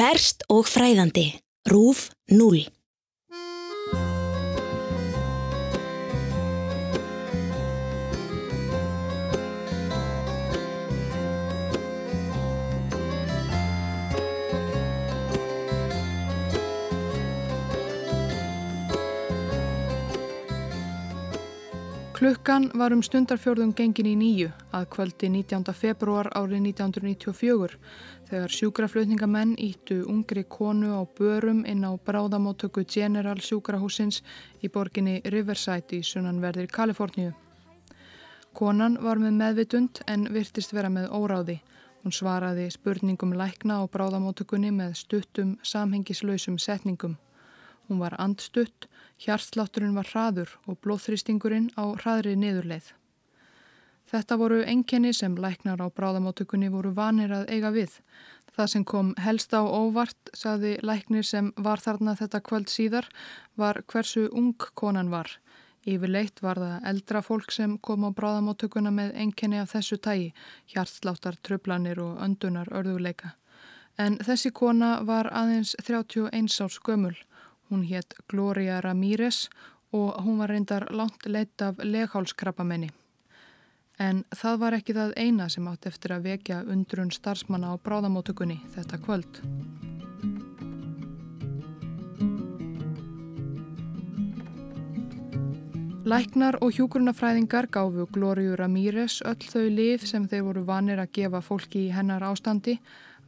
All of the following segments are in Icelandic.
Ferst og fræðandi. Rúf 0. Klukkan var um stundarfjörðum gengin í nýju að kvöldi 19. februar árið 1994 þegar sjúkraflutningamenn íttu ungri konu á börum inn á bráðamótöku General sjúkrahúsins í borginni Riverside í sunnanverðir Kaliforníu. Konan var með meðvitund en virtist vera með óráði. Hún svaraði spurningum lækna á bráðamótökunni með stuttum samhengislausum setningum. Hún var andstutt, hjartslátturinn var hraður og blóðþrýstingurinn á hraðri niðurleið. Þetta voru enkenni sem læknar á bráðamótökunni voru vanir að eiga við. Það sem kom helst á óvart, saði læknir sem var þarna þetta kvöld síðar, var hversu ung konan var. Yfirleitt var það eldra fólk sem kom á bráðamótökuna með enkenni af þessu tægi, hjartsláttar, tröflanir og öndunar örðuleika. En þessi kona var aðeins 31 árs gömul Hún hétt Gloria Ramírez og hún var reyndar langt leitt af leghálskrabbamenni. En það var ekki það eina sem átt eftir að vekja undrun starfsmanna á bráðamótökunni þetta kvöld. Læknar og hjúgrunafræðingar gáfu Glóriu Ramírez öll þau lif sem þeir voru vanir að gefa fólki í hennar ástandi,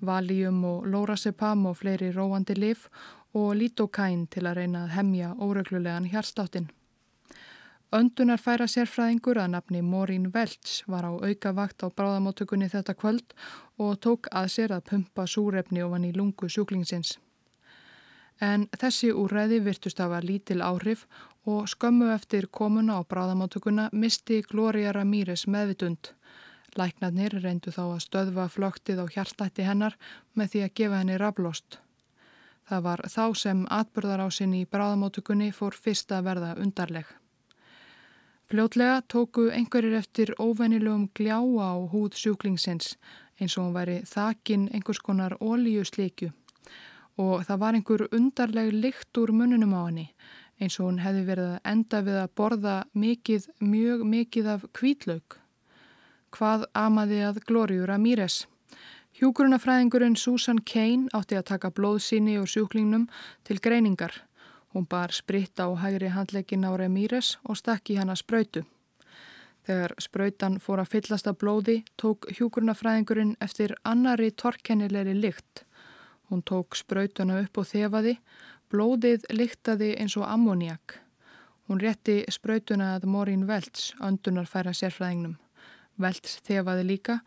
Valium og Lorasepam og fleiri róandi lif og lítókæn til að reyna að hemja óreglulegan hjartstáttin. Öndunar færa sérfræðingur að nafni Morín Velts var á auka vakt á bráðamótökunni þetta kvöld og tók að sér að pumpa súrefni ofan í lungu sjúklingsins. En þessi úrræði virtust að lítil áhrif og skömmu eftir komuna á bráðamótökunna misti Gloria Ramírez meðvitund. Læknarnir reyndu þá að stöðva flöktið á hjartlætti hennar með því að gefa henni raflost. Það var þá sem atbyrðarásin í bráðamótukunni fór fyrst að verða undarleg. Fljótlega tóku einhverjir eftir óvennilegum gljáa á húð sjúklingsins eins og hún væri þakin einhvers konar ólíusleikju og það var einhver undarleg lykt úr mununum á henni eins og hún hefði verið að enda við að borða mikið, mjög mikið af kvítlaug. Hvað amaði að Glóriur Amíres? Hjúgrunafræðingurinn Susan Kane átti að taka blóðsýni og sjúklingnum til greiningar. Hún bar spritt á hægri handleikin á Remíres og stakki hana spröytu. Þegar spröytan fór að fyllast af blóði tók hjúgrunafræðingurinn eftir annari torkennilegri lykt. Hún tók spröytuna upp og þefaði, blóðið lyktaði eins og ammoniak. Hún rétti spröytuna að Morín Velts, öndunar færa sérfræðingnum. Velts þefaði líka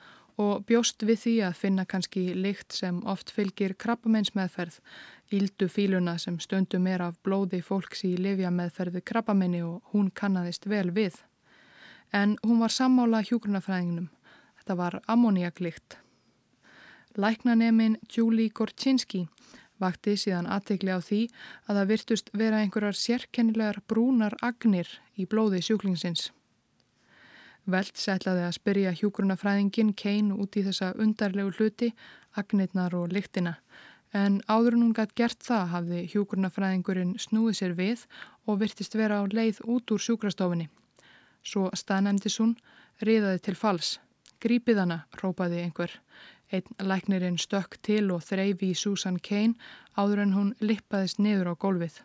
og bjóst við því að finna kannski lykt sem oft fylgir krabbamennsmeðferð, íldu fíluna sem stundum er af blóði fólks í livjameðferði krabbamenni og hún kannadist vel við. En hún var sammála hjúgrunafræðingnum. Þetta var ammoniaklykt. Læknanemin Julie Gorczynski vakti síðan aðtegli á því að það virtust vera einhverjar sérkennilegar brúnar agnir í blóði sjúklingsins. Velt setlaði að spyrja hjúgrunafræðingin Kein út í þessa undarlegu hluti, agnirnar og lyktina. En áður hún gætt gert það hafði hjúgrunafræðingurinn snúið sér við og virtist vera á leið út úr sjúkrastofinni. Svo staðnæmdis hún, riðaði til fals. Grípið hana, rópaði einhver. Einn læknirinn stökk til og þreyfi í Susan Kein áður en hún lippaðist niður á gólfið.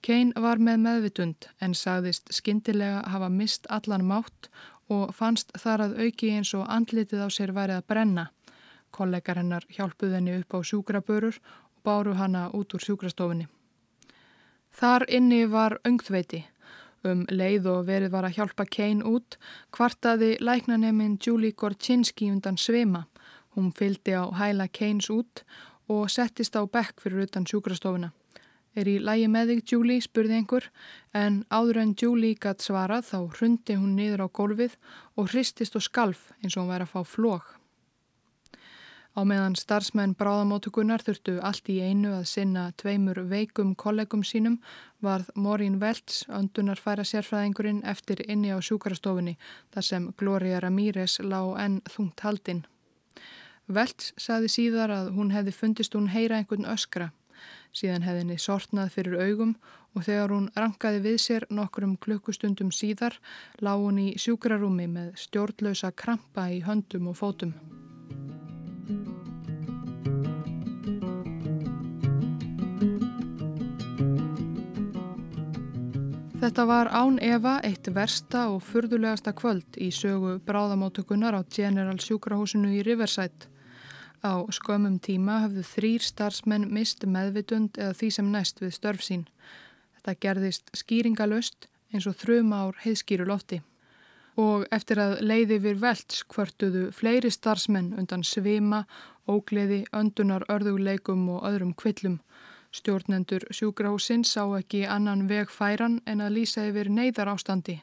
Kane var með meðvitund en sagðist skindilega hafa mist allan mátt og fannst þar að auki eins og andlitið á sér værið að brenna. Kollegar hennar hjálpuð henni upp á sjúkrabörur og báru hana út úr sjúkrastofinni. Þar inni var öngþveiti. Um leið og verið var að hjálpa Kane út, kvartaði læknaneminn Julie Gorczynski undan svima. Hún fyldi á hæla Kanes út og settist á bekk fyrir utan sjúkrastofina. Er í lægi með þig, Julie, spurði einhver, en áður en Julie gætt svarað þá hrundi hún niður á gólfið og hristist og skalf eins og hún væri að fá flók. Á meðan starfsmenn bráðamótugunar þurftu allt í einu að sinna tveimur veikum kollegum sínum varð Morín Velts, öndunar færa sérfræðingurinn, eftir inni á sjúkarastofunni þar sem Gloria Ramírez lág enn þungt haldinn. Velts saði síðar að hún hefði fundist hún heyra einhvern öskra. Síðan hefði henni sortnað fyrir augum og þegar hún rankaði við sér nokkrum klukkustundum síðar lág hún í sjúkrarúmi með stjórnlausa krampa í höndum og fótum. Þetta var án Eva eitt versta og furðulegasta kvöld í sögu bráðamótökunar á General sjúkrahúsinu í Riverside. Á skömmum tíma hafðu þrýr starfsmenn mist meðvitund eða því sem næst við störf sín. Þetta gerðist skýringalöst eins og þrjum ár heiðskýru lofti. Og eftir að leiði við velds hvörtuðu fleiri starfsmenn undan svima, ógleði, öndunar, örðuleikum og öðrum kvillum Stjórnendur sjúkrahúsinn sá ekki annan veg færan en að lýsa yfir neyðar ástandi.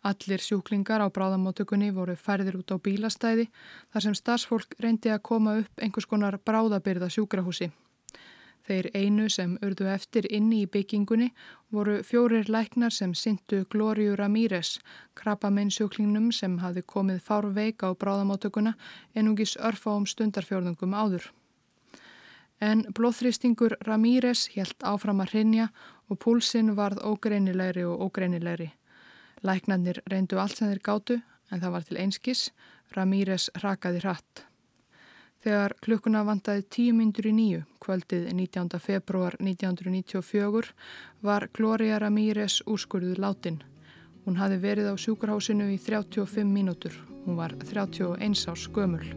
Allir sjúklingar á bráðamótökunni voru færðir út á bílastæði þar sem starfsfólk reyndi að koma upp einhvers konar bráðabyrða sjúkrahúsi. Þeir einu sem urðu eftir inni í byggingunni voru fjórir læknar sem syndu Glóriu Ramírez, krabbamenn sjúklingnum sem hafi komið fárveik á bráðamótökuna en ungis örfa um stundarfjörðungum áður en blóðþrýstingur Ramírez helt áfram að hrinja og púlsinn varð ógreinilegri og ógreinilegri. Læknarnir reyndu allt sem þeir gátu en það var til einskis, Ramírez rakaði hratt. Þegar klukkuna vantaði tíu myndur í nýju, kvöldið 19. februar 1994, var Gloria Ramírez úrskurðuð látin. Hún hafi verið á sjúkurhásinu í 35 mínútur. Hún var 31 árs gömul.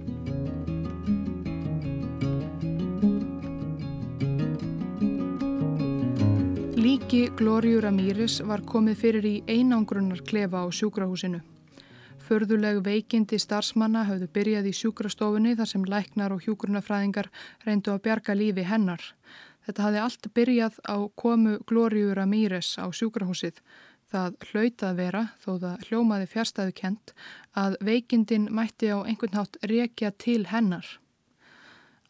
Líki Glóriu Ramíris var komið fyrir í einangrunnar klefa á sjúkrahúsinu. Förðuleg veikindi starfsmanna hafðu byrjað í sjúkrastofunni þar sem læknar og hjúgrunafræðingar reyndu að bjarga lífi hennar. Þetta hafði allt byrjað á komu Glóriu Ramíris á sjúkrahúsið. Það hlautað vera, þó það hljómaði fjärstaðu kent, að veikindin mætti á einhvern hátt rekja til hennar.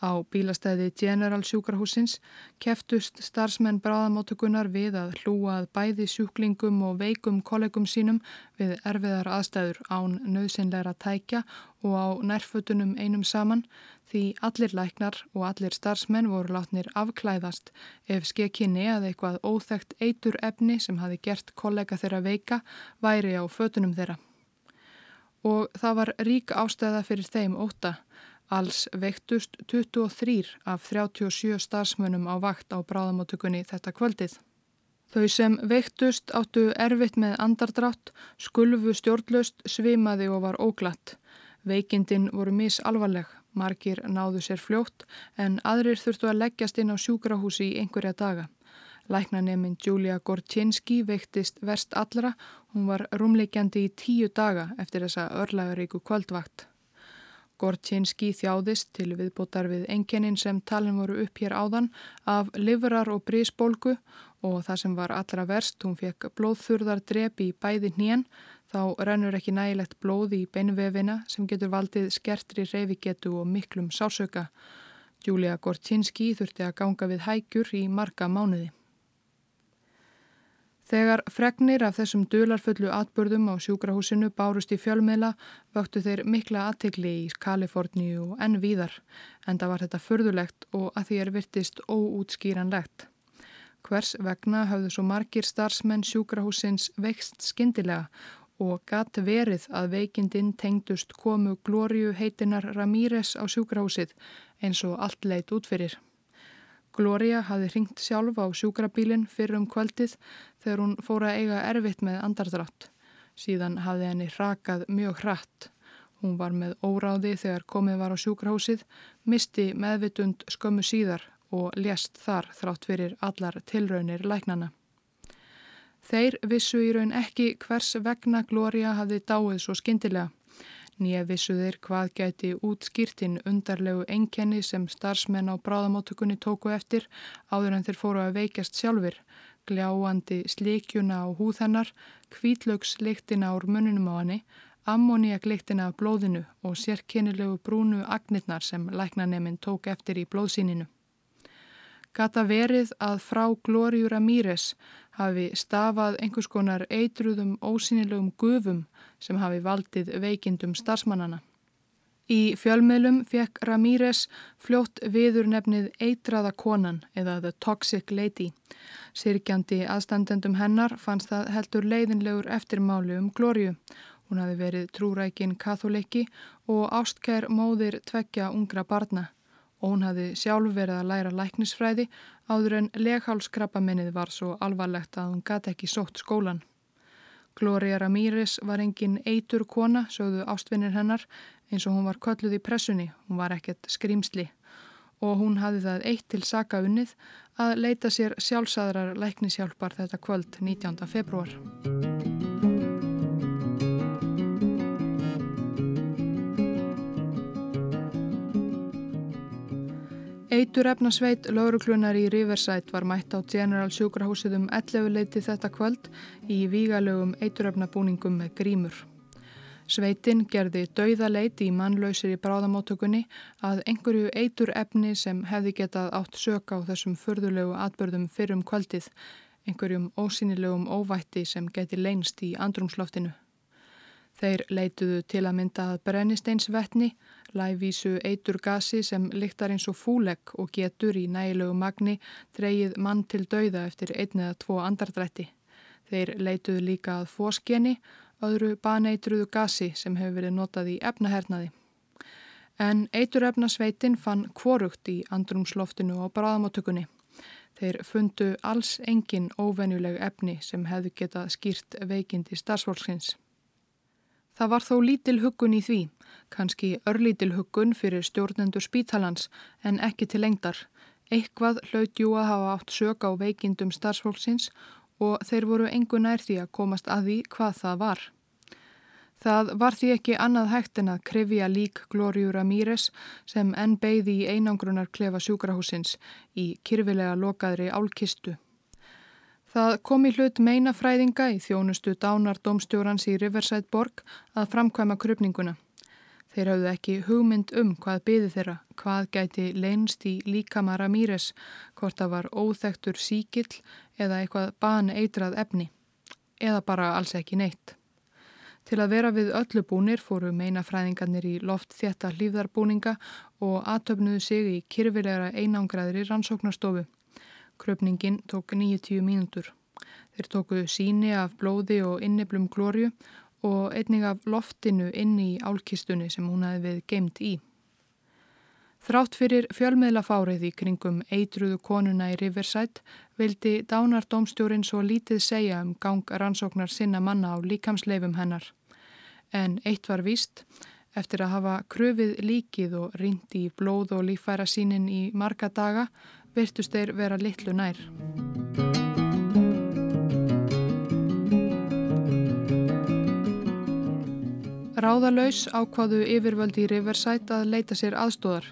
Á bílastæði General sjúkrahúsins keftust starfsmenn bráðamótugunar við að hlúa að bæði sjúklingum og veikum kollegum sínum við erfiðar aðstæður án nöðsynleira tækja og á nærfötunum einum saman því allir læknar og allir starfsmenn voru látnir afklæðast ef skekkinni að eitthvað óþægt eitur efni sem hafi gert kollega þeirra veika væri á fötunum þeirra. Og það var rík ástæða fyrir þeim óta Alls veiktust 23 af 37 starfsmönum á vakt á bráðamótökunni þetta kvöldið. Þau sem veiktust áttu erfitt með andardrátt, skulfu stjórnlaust, svimaði og var óglatt. Veikindin voru misalvarleg, margir náðu sér fljótt en aðrir þurftu að leggjast inn á sjúkrahúsi í einhverja daga. Læknaneminn Julia Gorczynski veiktist verst allra, hún var rúmleikjandi í tíu daga eftir þessa örlægaríku kvöldvakt. Gortjinski þjáðist til viðbótar við enginnin sem talin voru upp hér áðan af livrar og brísbólgu og það sem var allra verst, hún fekk blóðþurðar drepi í bæði hnén, þá rennur ekki nægilegt blóð í beinvefina sem getur valdið skertri reyfigetu og miklum sásöka. Júlia Gortjinski þurfti að ganga við hægjur í marga mánuði. Þegar fregnir af þessum dularfullu atbörðum á sjúkrahúsinu bárust í fjölmiðla vöktu þeir mikla aðtegli í Kaliforníu og enn víðar en það var þetta förðulegt og að því er virtist óútskýranlegt. Hvers vegna hafðu svo margir starfsmenn sjúkrahúsins veikst skindilega og gatt verið að veikindinn tengdust komu Glóriu heitinar Ramírez á sjúkrahúsið eins og allt leitt útfyrir. Gloria hafði ringt sjálf á sjúkrabílinn fyrir um kvöldið þegar hún fór að eiga erfitt með andardrátt. Síðan hafði henni rakað mjög hratt. Hún var með óráði þegar komið var á sjúkrahúsið, misti meðvitund skömmu síðar og lést þar þrátt fyrir allar tilraunir læknana. Þeir vissu í raun ekki hvers vegna Gloria hafði dáið svo skindilega. Nýja vissu þeir hvað gæti útskýrtin undarlegu enkenni sem starfsmenn á bráðamótökunni tóku eftir áður en þeir fóru að veikjast sjálfur, gljáandi slikjuna á húðhennar, kvítlaugsliktina úr mununum á hanni, ammoniakliktina af blóðinu og sérkennilegu brúnu agnirnar sem læknaneminn tók eftir í blóðsíninu. Gata verið að frá Glóriu Ramírez hafi stafað einhvers konar eitruðum ósynilegum gufum sem hafi valdið veikindum starfsmannana. Í fjölmiðlum fekk Ramírez fljótt viður nefnið eitraða konan eða The Toxic Lady. Sirkjandi aðstandendum hennar fannst það heldur leiðinlegur eftirmáli um glóriu. Hún hafi verið trúrækin katholikki og ástkær móðir tvekja ungra barna og hún hafi sjálf verið að læra læknisfræði áður en leghálskrappaminnið var svo alvarlegt að hún gæti ekki sótt skólan. Gloria Ramírez var engin eitur kona, sögðu ástvinnir hennar, eins og hún var kölluð í pressunni, hún var ekkert skrimsli og hún hafði það eitt til saka unnið að leita sér sjálfsæðrar læknishjálpar þetta kvöld 19. februar. Eiturefnasveit lauruklunar í Riverside var mætt á General sjúkrahúsið um 11 leiti þetta kvöld í vígalögum eiturefnabúningum með grímur. Sveitin gerði dauðaleit í mannlausir í bráðamótökunni að einhverju eitur efni sem hefði getað átt söka á þessum förðulegu atbörðum fyrrum kvöldið, einhverjum ósynilegum óvætti sem geti leinst í andrumsloftinu. Þeir leituðu til að mynda að brennisteinsvetni, lævísu eitur gasi sem lyktar eins og fúlegg og getur í nægilegu magni dreyið mann til dauða eftir einn eða tvo andardrætti. Þeir leituðu líka að fóskjeni öðru baneitruðu gasi sem hefur verið notað í efnahernaði. En eiturefnasveitin fann kvorugt í andrumsloftinu og bráðamáttökunni. Þeir fundu alls engin óvenjuleg efni sem hefðu getað skýrt veikindi starfsfólksins. Það var þó lítil huggun í því, kannski örlítil huggun fyrir stjórnendur spítalans en ekki til lengdar. Eitthvað hlaut jú að hafa átt sög á veikindum starfsfólksins og þeir voru engu nær því að komast að því hvað það var. Það var því ekki annað hægt en að krifja lík Glóriú Ramírez sem enn beigði í einangrunar klefa sjúkrahúsins í kyrfilega lokaðri álkistu. Það kom í hlut meinafræðinga í þjónustu dánar domstjórans í Riverside Borg að framkvæma krupninguna. Þeir hafðu ekki hugmynd um hvað byði þeirra, hvað gæti leinst í líkama Ramírez, hvort það var óþektur síkill eða eitthvað baneitrað efni, eða bara alls ekki neitt. Til að vera við öllu búnir fóru meinafræðingarnir í loft þétta hlýðarbúninga og atöfnuðu sig í kyrfilegra einangraðri rannsóknarstofu. Kröpningin tók 90 mínútur. Þeir tóku síni af blóði og inniblum glóriu og einning af loftinu inni í álkistunni sem hún hefði við geimt í. Þrátt fyrir fjölmiðlafárið í kringum eitruðu konuna í Riverside vildi dánardómstjórin svo lítið segja um gang rannsóknar sinna manna á líkamsleifum hennar. En eitt var víst, eftir að hafa kröfið líkið og rindi í blóð og lífæra sínin í marga daga, virtust þeir vera litlu nær. Ráðalaus ákvaðu yfirvöldi í Riverside að leita sér aðstóðar.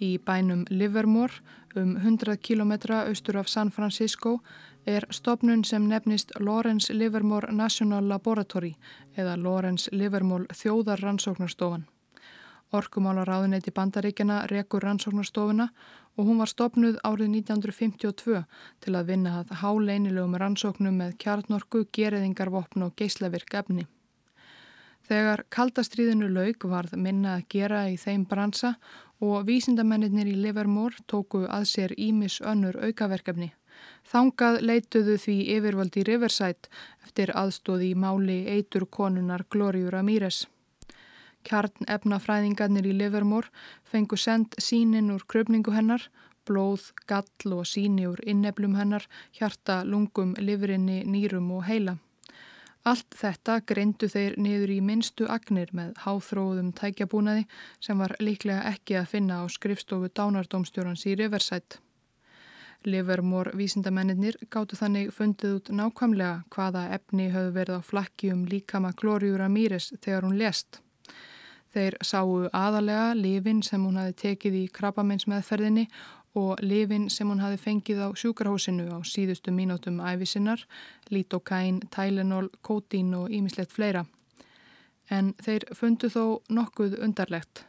Í bænum Livermore, um 100 km austur af San Francisco, er stopnun sem nefnist Lawrence Livermore National Laboratory eða Lawrence Livermore þjóðarrannsóknarstofan. Orkumála ráðuneti bandaríkjana rekur rannsóknarstofuna og hún var stopnuð árið 1952 til að vinna að háleinilögum rannsóknum með kjarnorku, geriðingarvopn og geislavirk efni. Þegar kaldastriðinu laug varð minna að gera í þeim bransa og vísindamennir í Livermore tóku að sér ímis önnur aukaverkefni. Þangað leituðu því yfirvaldi Riverside eftir aðstóði í máli eitur konunar Glóriur Ramírez. Kjarn efnafræðingarnir í Livermore fengu send sínin úr kröpningu hennar, blóð, gall og síni úr inneflum hennar, hjarta, lungum, livrinni, nýrum og heila. Allt þetta greindu þeir niður í minnstu agnir með háþróðum tækjabúnaði sem var líklega ekki að finna á skrifstofu dánardómstjórans í Riverside. Livermore vísindamennir gáttu þannig fundið út nákvæmlega hvaða efni höfðu verið á flakki um líkama Glóriúra Mýris þegar hún lest. Þeir sáu aðalega lifin sem hún hafi tekið í krabbamennsmeðferðinni og lifin sem hún hafi fengið á sjúkrahúsinu á síðustu mínútum æfisinnar, lítokain, tælenól, kótín og ímislegt fleira. En þeir fundu þó nokkuð undarlegt.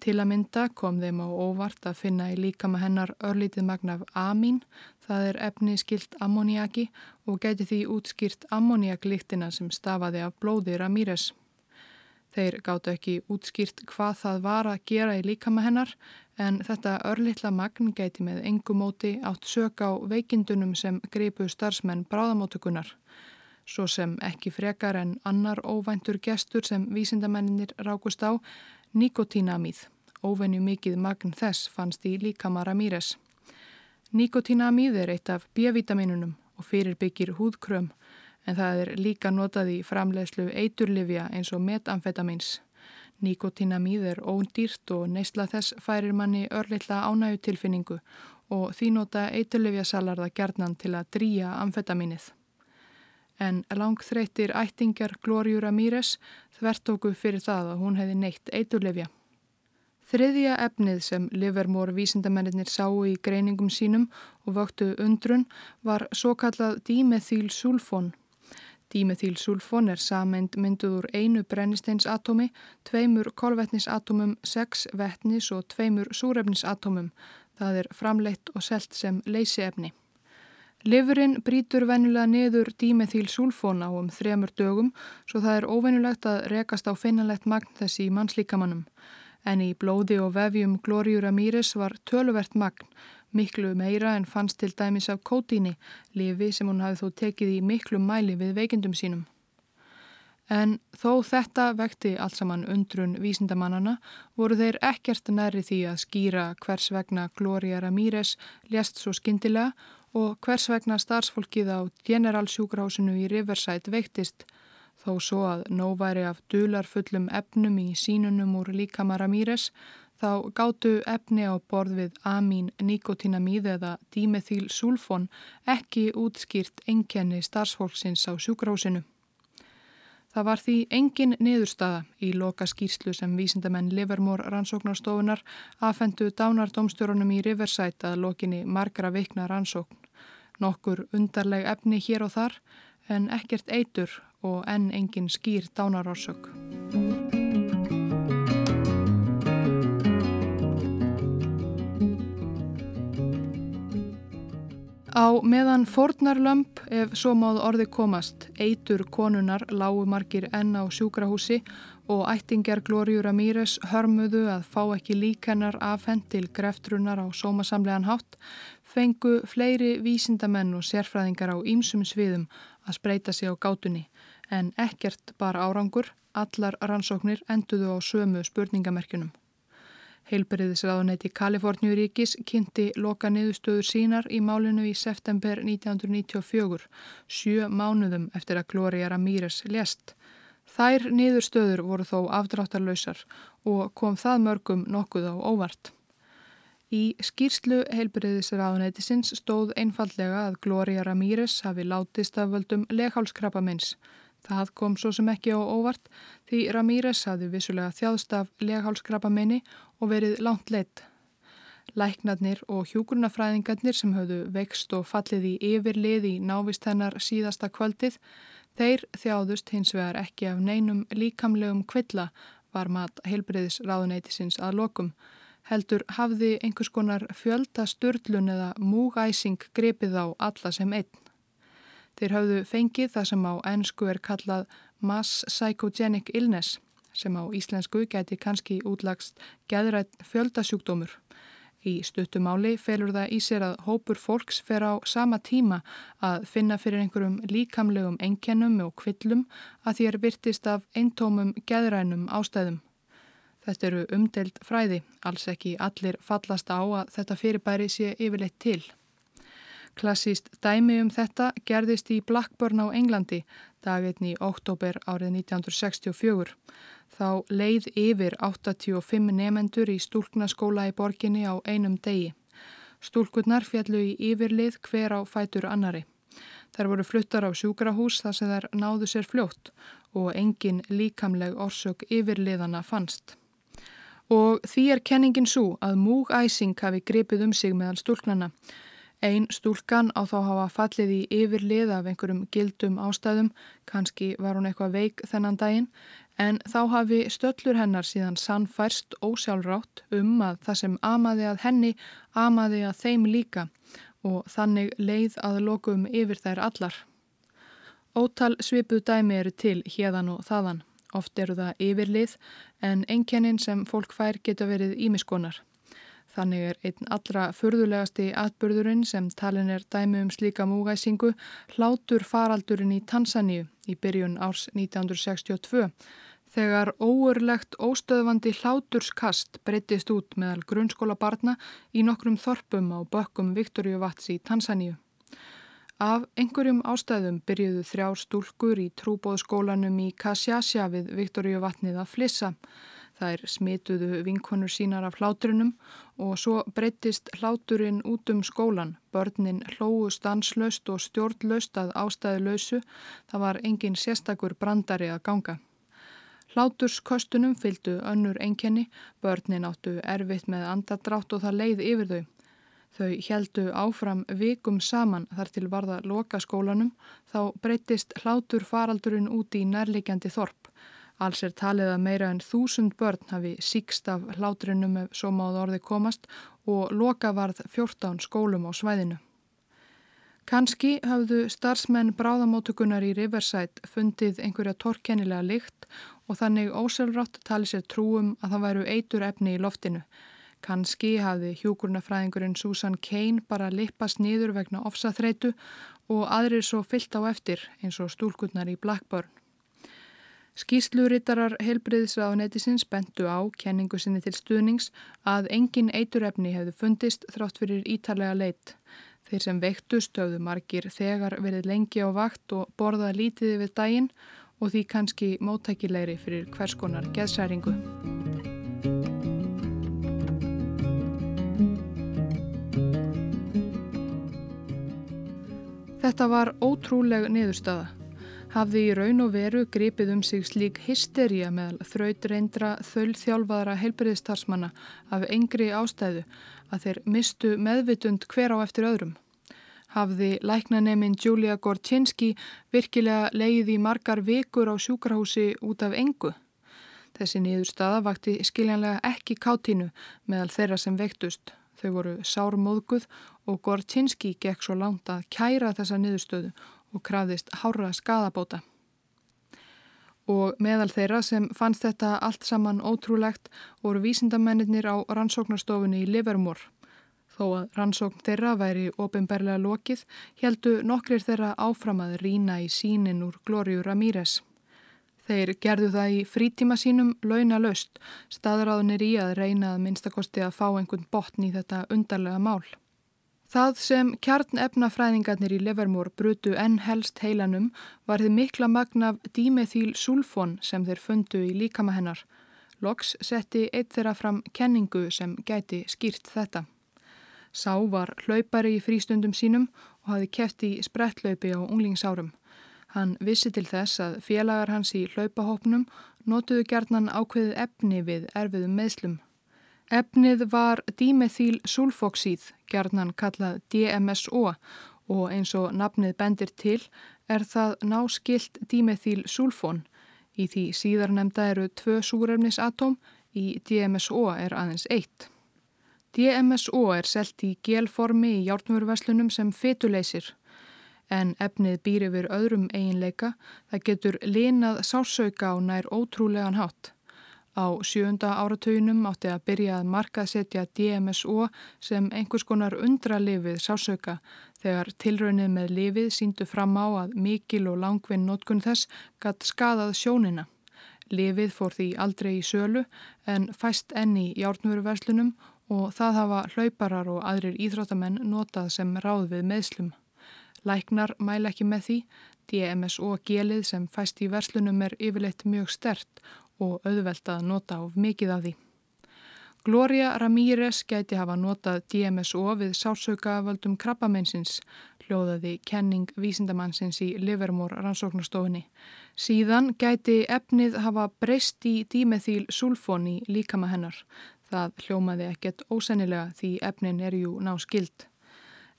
Til að mynda kom þeim á óvart að finna í líkama hennar örlítið magnaf amín, það er efni skilt ammoniaki og gæti því útskýrt ammoniaklíktina sem stafaði af blóði Ramírez. Þeir gáttu ekki útskýrt hvað það var að gera í líkama hennar en þetta örlittla magn gæti með engumóti átt sök á veikindunum sem greipu starfsmenn bráðamótukunar. Svo sem ekki frekar en annar óvæntur gestur sem vísindamennir rákust á, nikotínamíð. Óvenju mikið magn þess fannst í líkama Ramírez. Nikotínamíð er eitt af B-vitaminunum og fyrirbyggir húðkröm en það er líka notað í framlegslu eiturlifja eins og metamfetamins. Nikotínamíð er óndýrt og neysla þess færir manni örleitla ánægutilfinningu og því nota eiturlifja salarða gerðnan til að drýja amfetaminið. En langþreytir ættingar Glóriur Ramírez þvertóku fyrir það að hún hefði neitt eiturlifja. Þriðja efnið sem Livermore vísindamennir sáu í greiningum sínum og vöktu undrun var svo kallað dímethylsulfón. Dímethylsulfón er samend mynduð úr einu brennisteinsatómi, tveimur kolvetnisatómum, sex vettnis og tveimur súrefnisatómum. Það er framleitt og selt sem leysiefni. Livurinn brítur venjulega niður dímethylsulfón á um þremur dögum svo það er óvenjulegt að rekast á finnanlegt magn þessi í mannslíkamannum en í blóði og vefjum Glóriur Ramírez var töluvert magn, miklu meira en fannst til dæmis af kótíni, lifi sem hún hafi þó tekið í miklu mæli við veikindum sínum. En þó þetta vekti allt saman undrun vísindamannana voru þeir ekkert næri því að skýra hvers vegna Glória Ramírez lést svo skindilega og hvers vegna starfsfólkið á generalsjúkrahásinu í Riverside veiktist Þó svo að nóg væri af dularfullum efnum í sínunum úr líkama Ramírez þá gáttu efni á borð við amín nikotinamíð eða dímethýl sulfón ekki útskýrt enkenni starfsfólksins á sjúkrásinu. Það var því engin niðurstaða í loka skýrslu sem vísindamenn Livermore rannsóknarstofunar aðfendu dánardómstjórunum í Riverside að lokinni margra vikna rannsókn. Nokkur undarleg efni hér og þar en ekkert eitur og enn engin skýr dánarórsök. Á meðan fornarlömp, ef svo máð orði komast, eitur konunar lágu margir enn á sjúkrahúsi og ættingjar Glóriur Ramírez hörmuðu að fá ekki líkennar afhend til greftrunar á sómasamlegan hátt, fengu fleiri vísindamenn og sérfræðingar á ýmsum sviðum að spreita sig á gátunni en ekkert bar árangur, allar rannsóknir enduðu á sömu spurningamerkjunum. Heilberiðisraðuneti Kaliforníuríkis kynnti loka niðurstöður sínar í málinu í september 1994, sjö mánuðum eftir að Gloria Ramírez lést. Þær niðurstöður voru þó afdráttarlausar og kom það mörgum nokkuð á óvart. Í skýrslu heilberiðisraðunetisins stóð einfallega að Gloria Ramírez hafi látist af völdum leghálskrabamins Það kom svo sem ekki á óvart því Ramírez hafði vissulega þjáðst af leghálskrabamenni og verið langt leitt. Læknarnir og hjúkurnafræðingarnir sem höfðu vext og fallið í yfirlið í návist hennar síðasta kvöldið, þeir þjáðust hins vegar ekki af neinum líkamlegum kvilla var mat heilbreyðis ráðuneytisins að lokum. Heldur hafði einhvers konar fjölda störlun eða múgæsing grepið á alla sem einn. Þeir hafðu fengið það sem á ennsku er kallað mass psychogenic illness sem á íslensku geti kannski útlagst geðrætt fjöldasjúkdómur. Í stuttumáli felur það í sér að hópur fólks fer á sama tíma að finna fyrir einhverjum líkamlegum enkennum og kvillum að er virtist af eintómum geðrænum ástæðum. Þetta eru umdelt fræði, alls ekki allir fallast á að þetta fyrirbæri sé yfirleitt til. Klassíst dæmi um þetta gerðist í Blackburn á Englandi daginn í oktober árið 1964. Þá leið yfir 85 nefendur í stúlknaskóla í borginni á einum degi. Stúlkurnar fjallu í yfirlið hver á fætur annari. Þær voru fluttar á sjúkrahús þar sem þær náðu sér fljótt og engin líkamleg orsök yfirliðana fannst. Og því er kenningin svo að múgæsing hafi gripið um sig meðal stúlknana. Einn stúlkan á þá hafa fallið í yfirlið af einhverjum gildum ástæðum, kannski var hún eitthvað veik þennan daginn, en þá hafi stöllur hennar síðan sannfærst ósjálfrátt um að það sem amaði að henni amaði að þeim líka og þannig leið að lokum yfir þær allar. Ótal svipuð dæmi eru til hérðan og þaðan Oft eru það yfirlið en einkennin sem fólk fær geta verið ímiskonar. Þannig er einn allra furðulegasti atbyrðurinn sem talin er dæmi um slíka múgæsingu hlátur faraldurinn í Tansaníu í byrjun árs 1962 þegar óurlegt óstöðvandi hláturskast breytist út meðal grunnskóla barna í nokkrum þorpum á bökkum Viktoríu Vats í Tansaníu. Af einhverjum ástæðum byrjuðu þrjár stúlkur í trúbóðskólanum í Kassjasja við Viktoríu vatnið að flissa. Er smituðu vinkonur sínar af hláturunum og svo breytist hláturinn út um skólan. Börnin hlóu stanslöst og stjórnlöst að ástæðu lausu. Það var engin sérstakur brandari að ganga. Hláturskostunum fylgdu önnur enkenni, börnin áttu erfitt með andadrátt og það leið yfir þau. Þau heldu áfram vikum saman þar til varða loka skólanum þá breytist hlátur faraldurinn út í nærlegjandi þorp. Alls er talið að meira en þúsund börn hafi síkst af hláturinnum ef svo máð orði komast og loka varð 14 skólum á svæðinu. Kanski hafðu starfsmenn bráðamótugunar í Riverside fundið einhverja torkennilega lykt og þannig óselrátt talið sér trúum að það væru eitur efni í loftinu. Kanski hafði hjúkurnafræðingurinn Susan Kane bara lippast nýður vegna ofsaþreitu og aðrir svo fyllt á eftir eins og stúlkunnar í Blackburn. Skýslurittarar heilbriðsraðunetisins bentu á kenningu sinni til stuðnings að engin eiturefni hefðu fundist þrátt fyrir ítalega leitt. Þeir sem veiktust höfðu margir þegar verið lengi á vakt og borða lítiði við daginn og því kannski móttækilegri fyrir hverskonar geðsæringu. Þetta var ótrúleg niðurstaða. Hafði í raun og veru gripið um sig slík hysteria meðal þrautreindra þöllþjálfaðara helbriðistarsmanna af engri ástæðu að þeir mistu meðvitund hver á eftir öðrum. Hafði læknaneminn Julia Gorczynski virkilega leið í margar vikur á sjúkrahúsi út af engu. Þessi niðurstaða vakti skiljanlega ekki kátínu meðal þeirra sem vektust. Þau voru sármóðguð og Gorczynski gekk svo langt að kæra þessa niðurstöðu og krafðist hára skadabóta. Og meðal þeirra sem fannst þetta allt saman ótrúlegt voru vísindamennir á rannsóknarstofunni í Livermore. Þó að rannsókn þeirra væri ofinberlega lokið, heldu nokkrir þeirra áfram að rína í sínin úr Glóriu Ramírez. Þeir gerðu það í frítíma sínum launa löst, staðráðunir í að reyna að minnstakosti að fá einhvern botn í þetta undarlega mál. Það sem kjarnefnafræðingarnir í Livermore brutu enn helst heilanum var þið mikla magna af dímethýl sulfón sem þeir fundu í líkama hennar. Loks setti eitt þeirra fram kenningu sem gæti skýrt þetta. Sá var hlaupari í frístundum sínum og hafi keft í sprettlaupi á unglingsárum. Hann vissi til þess að félagar hans í hlaupahópnum notuðu gerðnan ákveðið efni við erfiðum meðslum. Efnið var dímethýl sulfoxíð, gerðnan kallað DMSO og eins og nafnið bendir til er það náskilt dímethýl sulfón. Í því síðarnemda eru tvö súrefnisatóm, í DMSO er aðeins eitt. DMSO er selt í gelformi í hjártmjörverslunum sem fetuleysir en efnið býr yfir öðrum eiginleika, það getur linað sásauka á nær ótrúlegan hátt. Á sjönda áratöginum átti að byrja að markaðsetja DMSO sem einhvers konar undralifið sásauka þegar tilraunnið með lifið síndu fram á að mikil og langvinn notkun þess gatt skadað sjónina. Lifið fór því aldrei í sölu en fæst enni í járnveruverslunum og það hafa hlauparar og aðrir íþróttamenn notað sem ráð við meðslum. Læknar mæla ekki með því, DMSO-gelið sem fæst í verslunum er yfirleitt mjög stert og auðvelt að nota of mikið af því. Gloria Ramírez gæti hafa notað DMSO við sársaukaaföldum krabbamennsins, hljóðaði kenning vísindamannsins í Livermore rannsóknastofinni. Síðan gæti efnið hafa breyst í dímethýl sulfón í líkama hennar. Það hljómaði ekkert ósennilega því efnin er jú ná skild.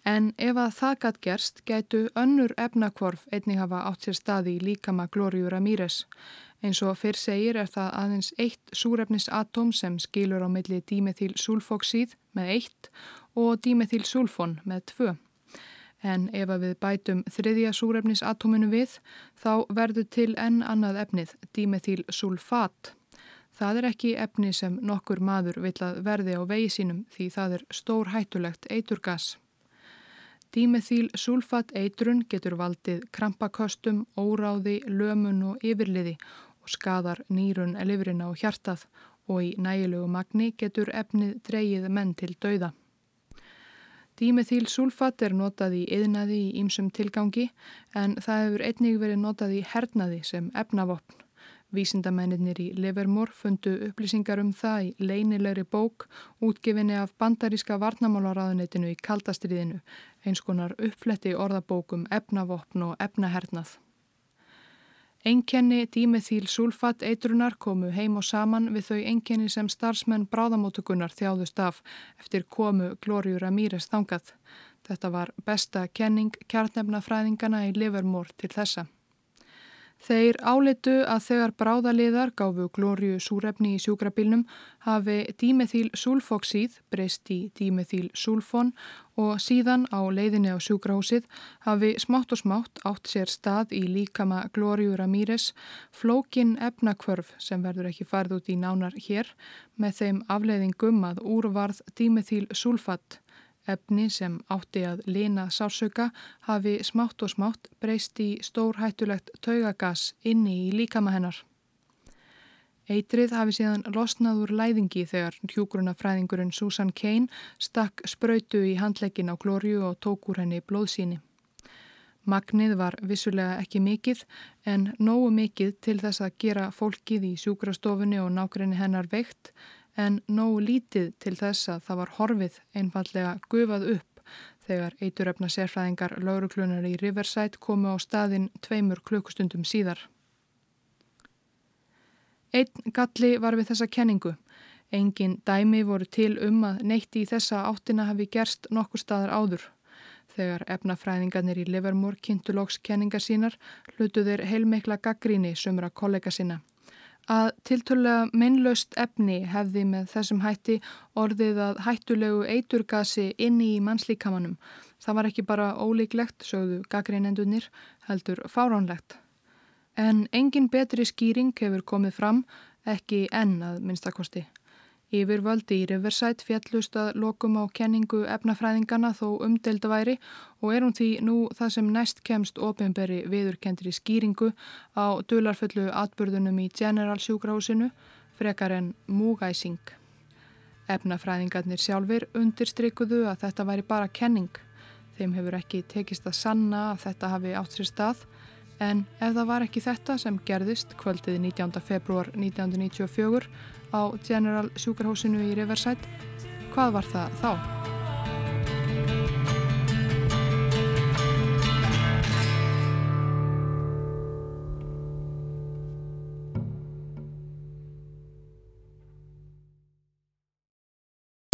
En ef að það gætt gerst, gætu önnur efnakvorf einnig hafa átt sér staði líkama Glóriu Ramírez. Eins og fyrr segir er það aðeins eitt súrefnisatóm sem skilur á milli dímethýl sulfoxíð með eitt og dímethýl sulfón með tvö. En ef við bætum þriðja súrefnisatóminu við, þá verður til enn annað efnið, dímethylsulfat. Það er ekki efni sem nokkur maður vil að verði á vegi sínum því það er stór hættulegt eiturgas. Dímethylsulfat eitrun getur valdið krampakostum, óráði, lömun og yfirliði og skadar nýrun, livrina og hjartað og í nægilegu magni getur efnið dreyið menn til dauða. Dímethylsulfat er notað í yðnaði í ýmsum tilgangi en það hefur einnig verið notað í hernaði sem efnavopn. Vísindamennir í Livermore fundu upplýsingar um það í leinilegri bók útgefinni af bandaríska varnamálaráðunitinu í kaldastriðinu, eins konar uppfletti orðabókum efnavopn og efnahernað. Enkenni dímethíl sulfat eitrunar komu heim og saman við þau enkenni sem starfsmenn bráðamótugunar þjáðust af eftir komu Glóriur Ramírez þangað. Þetta var besta kenning kjarnefnafræðingana í Livermore til þessa. Þeir áleitu að þegar bráðaliðar gáfu glóriu súrefni í sjúkrabilnum hafi dímethíl sulfoxíð breyst í dímethíl sulfon og síðan á leiðinni á sjúkrahúsið hafi smátt og smátt átt sér stað í líkama glóriu Ramírez flókin efnakvörf sem verður ekki farð út í nánar hér með þeim afleiðingum að úrvarð dímethíl sulfat Efni sem átti að lina sársauka hafi smátt og smátt breyst í stór hættulegt taugagas inni í líkama hennar. Eitrið hafi síðan losnað úr læðingi þegar hjúgrunafræðingurinn Susan Kane stakk spröytu í handleikin á glóriu og tók úr henni blóðsíni. Magnið var vissulega ekki mikill en nógu mikill til þess að gera fólkið í sjúkrastofunni og nákrenni hennar veikt en nógu lítið til þess að það var horfið einfallega gufað upp þegar eituröfna sérfræðingar lauruklunar í Riverside komu á staðin tveimur klukkustundum síðar. Einn galli var við þessa kenningu. Engin dæmi voru til um að neitti í þessa áttina hafi gerst nokkur staðar áður. Þegar efnafræðingarnir í Livermore kynntu kenningar sínar hlutu þeir heilmikla gaggríni sömur að kollega sína að tiltölulega minnlaust efni hefði með þessum hætti orðið að hættulegu eiturgasi inni í mannslíkamanum. Það var ekki bara ólíklegt, sögðu gaggreinendunir, heldur fáránlegt. En engin betri skýring hefur komið fram, ekki enn að minnstakosti. Yfirvöldi í Riverside fjallust að lokum á kenningu efnafræðingana þó umdelda væri og er hún því nú það sem næst kemst ofinberi viðurkendri skýringu á dularfullu atbyrðunum í General sjúkrahúsinu frekar en múgæsing. Efnafræðingarnir sjálfur undirstrykuðu að þetta væri bara kenning. Þeim hefur ekki tekist að sanna að þetta hafi átt sér stað en ef það var ekki þetta sem gerðist kvöldið 19. februar 1994 á General sjúkarhósinu í Riverside. Hvað var það þá?